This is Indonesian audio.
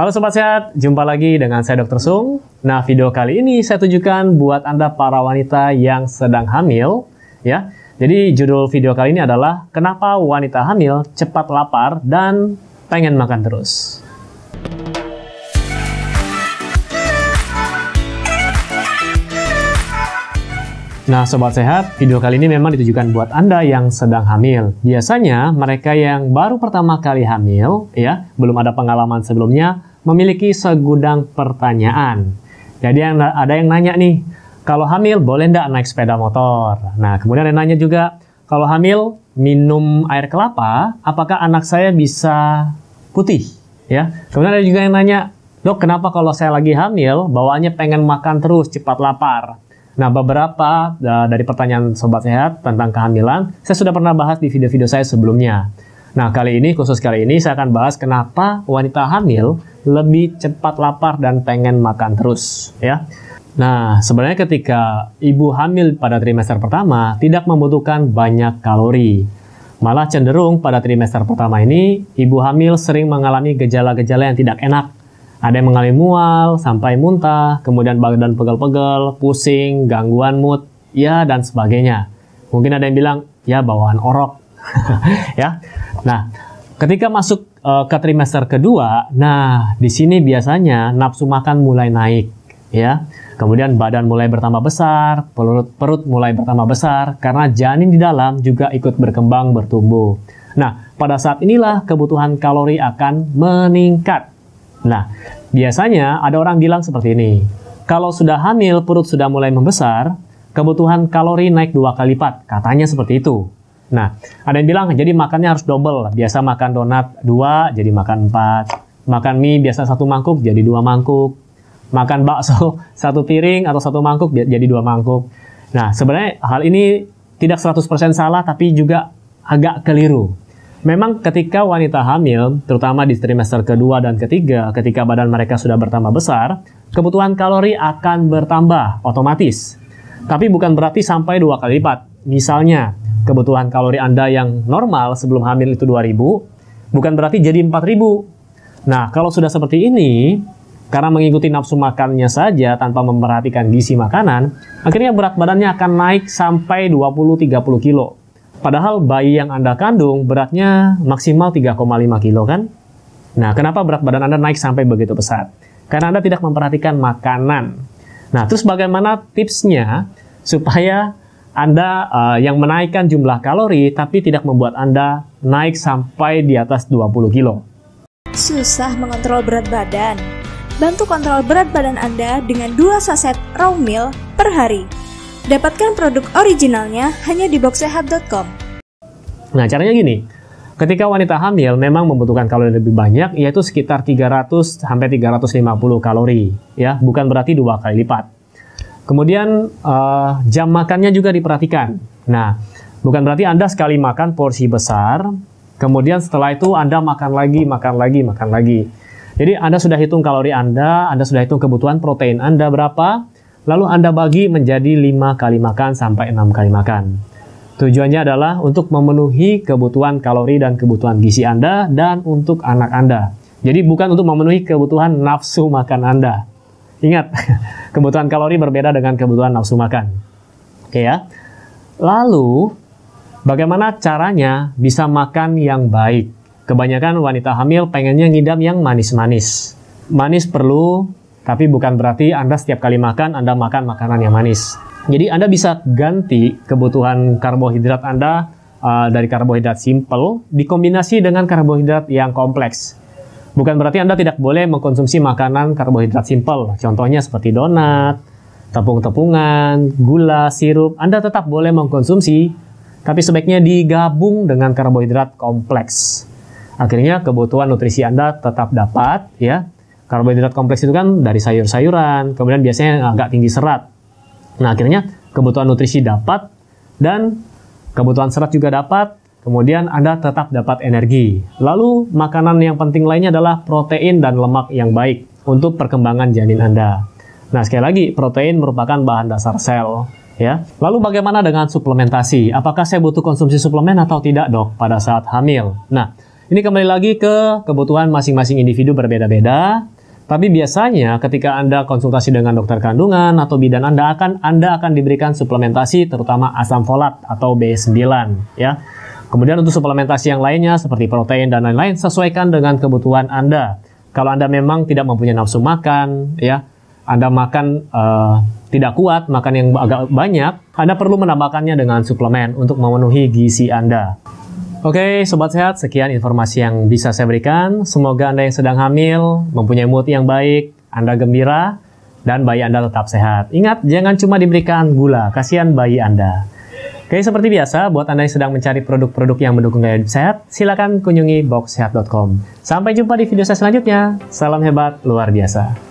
Halo Sobat Sehat, jumpa lagi dengan saya Dr. Sung. Nah, video kali ini saya tujukan buat Anda para wanita yang sedang hamil, ya. Jadi judul video kali ini adalah Kenapa Wanita Hamil Cepat Lapar dan Pengen Makan Terus. Nah, sobat sehat, video kali ini memang ditujukan buat Anda yang sedang hamil. Biasanya mereka yang baru pertama kali hamil, ya, belum ada pengalaman sebelumnya, memiliki segudang pertanyaan. Jadi ada yang nanya nih, kalau hamil boleh nggak naik sepeda motor? Nah, kemudian ada yang nanya juga, kalau hamil minum air kelapa, apakah anak saya bisa putih? Ya, kemudian ada juga yang nanya, dok kenapa kalau saya lagi hamil bawaannya pengen makan terus cepat lapar? Nah, beberapa uh, dari pertanyaan sobat sehat tentang kehamilan, saya sudah pernah bahas di video-video saya sebelumnya. Nah, kali ini, khusus kali ini, saya akan bahas kenapa wanita hamil lebih cepat lapar dan pengen makan terus, ya. Nah, sebenarnya ketika ibu hamil pada trimester pertama tidak membutuhkan banyak kalori. Malah cenderung pada trimester pertama ini, ibu hamil sering mengalami gejala-gejala yang tidak enak ada yang mengalami mual, sampai muntah, kemudian badan pegel-pegel, pusing, gangguan mood, ya dan sebagainya. Mungkin ada yang bilang, ya bawaan orok. ya. Nah, ketika masuk uh, ke trimester kedua, nah di sini biasanya nafsu makan mulai naik, ya. Kemudian badan mulai bertambah besar, perut perut mulai bertambah besar karena janin di dalam juga ikut berkembang bertumbuh. Nah, pada saat inilah kebutuhan kalori akan meningkat. Nah, biasanya ada orang bilang seperti ini. Kalau sudah hamil, perut sudah mulai membesar, kebutuhan kalori naik dua kali lipat. Katanya seperti itu. Nah, ada yang bilang jadi makannya harus double. Biasa makan donat dua, jadi makan empat. Makan mie biasa satu mangkuk, jadi dua mangkuk. Makan bakso satu piring atau satu mangkuk, jadi dua mangkuk. Nah, sebenarnya hal ini tidak 100% salah, tapi juga agak keliru. Memang ketika wanita hamil, terutama di trimester kedua dan ketiga, ketika badan mereka sudah bertambah besar, kebutuhan kalori akan bertambah otomatis. Tapi bukan berarti sampai dua kali lipat. Misalnya, kebutuhan kalori Anda yang normal sebelum hamil itu 2000, bukan berarti jadi 4000. Nah, kalau sudah seperti ini, karena mengikuti nafsu makannya saja tanpa memperhatikan gizi makanan, akhirnya berat badannya akan naik sampai 20-30 kilo. Padahal bayi yang Anda kandung beratnya maksimal 3,5 kilo kan? Nah, kenapa berat badan Anda naik sampai begitu besar? Karena Anda tidak memperhatikan makanan. Nah, terus bagaimana tipsnya supaya Anda uh, yang menaikkan jumlah kalori tapi tidak membuat Anda naik sampai di atas 20 kilo? Susah mengontrol berat badan? Bantu kontrol berat badan Anda dengan 2 saset raw meal per hari. Dapatkan produk originalnya hanya di boxsehat.com. Nah, caranya gini. Ketika wanita hamil memang membutuhkan kalori lebih banyak, yaitu sekitar 300 sampai 350 kalori, ya, bukan berarti dua kali lipat. Kemudian uh, jam makannya juga diperhatikan. Nah, bukan berarti Anda sekali makan porsi besar, kemudian setelah itu Anda makan lagi, makan lagi, makan lagi. Jadi Anda sudah hitung kalori Anda, Anda sudah hitung kebutuhan protein Anda berapa, Lalu Anda bagi menjadi 5 kali makan sampai 6 kali makan. Tujuannya adalah untuk memenuhi kebutuhan kalori dan kebutuhan gizi Anda dan untuk anak Anda. Jadi bukan untuk memenuhi kebutuhan nafsu makan Anda. Ingat, kebutuhan kalori berbeda dengan kebutuhan nafsu makan. Oke ya. Lalu, bagaimana caranya bisa makan yang baik? Kebanyakan wanita hamil pengennya ngidam yang manis-manis. Manis perlu, tapi bukan berarti Anda setiap kali makan, Anda makan makanan yang manis. Jadi Anda bisa ganti kebutuhan karbohidrat Anda uh, dari karbohidrat simple dikombinasi dengan karbohidrat yang kompleks. Bukan berarti Anda tidak boleh mengkonsumsi makanan karbohidrat simple. Contohnya seperti donat, tepung-tepungan, gula, sirup. Anda tetap boleh mengkonsumsi, tapi sebaiknya digabung dengan karbohidrat kompleks. Akhirnya kebutuhan nutrisi Anda tetap dapat ya, Karbohidrat kompleks itu kan dari sayur-sayuran, kemudian biasanya agak tinggi serat. Nah, akhirnya kebutuhan nutrisi dapat dan kebutuhan serat juga dapat, kemudian Anda tetap dapat energi. Lalu, makanan yang penting lainnya adalah protein dan lemak yang baik untuk perkembangan janin Anda. Nah, sekali lagi, protein merupakan bahan dasar sel. Ya. Lalu bagaimana dengan suplementasi? Apakah saya butuh konsumsi suplemen atau tidak, dok, pada saat hamil? Nah, Ini kembali lagi ke kebutuhan masing-masing individu berbeda-beda. Tapi biasanya ketika Anda konsultasi dengan dokter kandungan atau bidan Anda akan Anda akan diberikan suplementasi terutama asam folat atau B9 ya. Kemudian untuk suplementasi yang lainnya seperti protein dan lain-lain sesuaikan dengan kebutuhan Anda. Kalau Anda memang tidak mempunyai nafsu makan ya, Anda makan uh, tidak kuat, makan yang agak banyak, Anda perlu menambahkannya dengan suplemen untuk memenuhi gizi Anda. Oke, Sobat Sehat, sekian informasi yang bisa saya berikan. Semoga Anda yang sedang hamil mempunyai mood yang baik, Anda gembira, dan bayi Anda tetap sehat. Ingat, jangan cuma diberikan gula, kasihan bayi Anda. Oke, seperti biasa, buat Anda yang sedang mencari produk-produk yang mendukung gaya hidup sehat, silakan kunjungi boxsehat.com. Sampai jumpa di video saya selanjutnya. Salam hebat, luar biasa.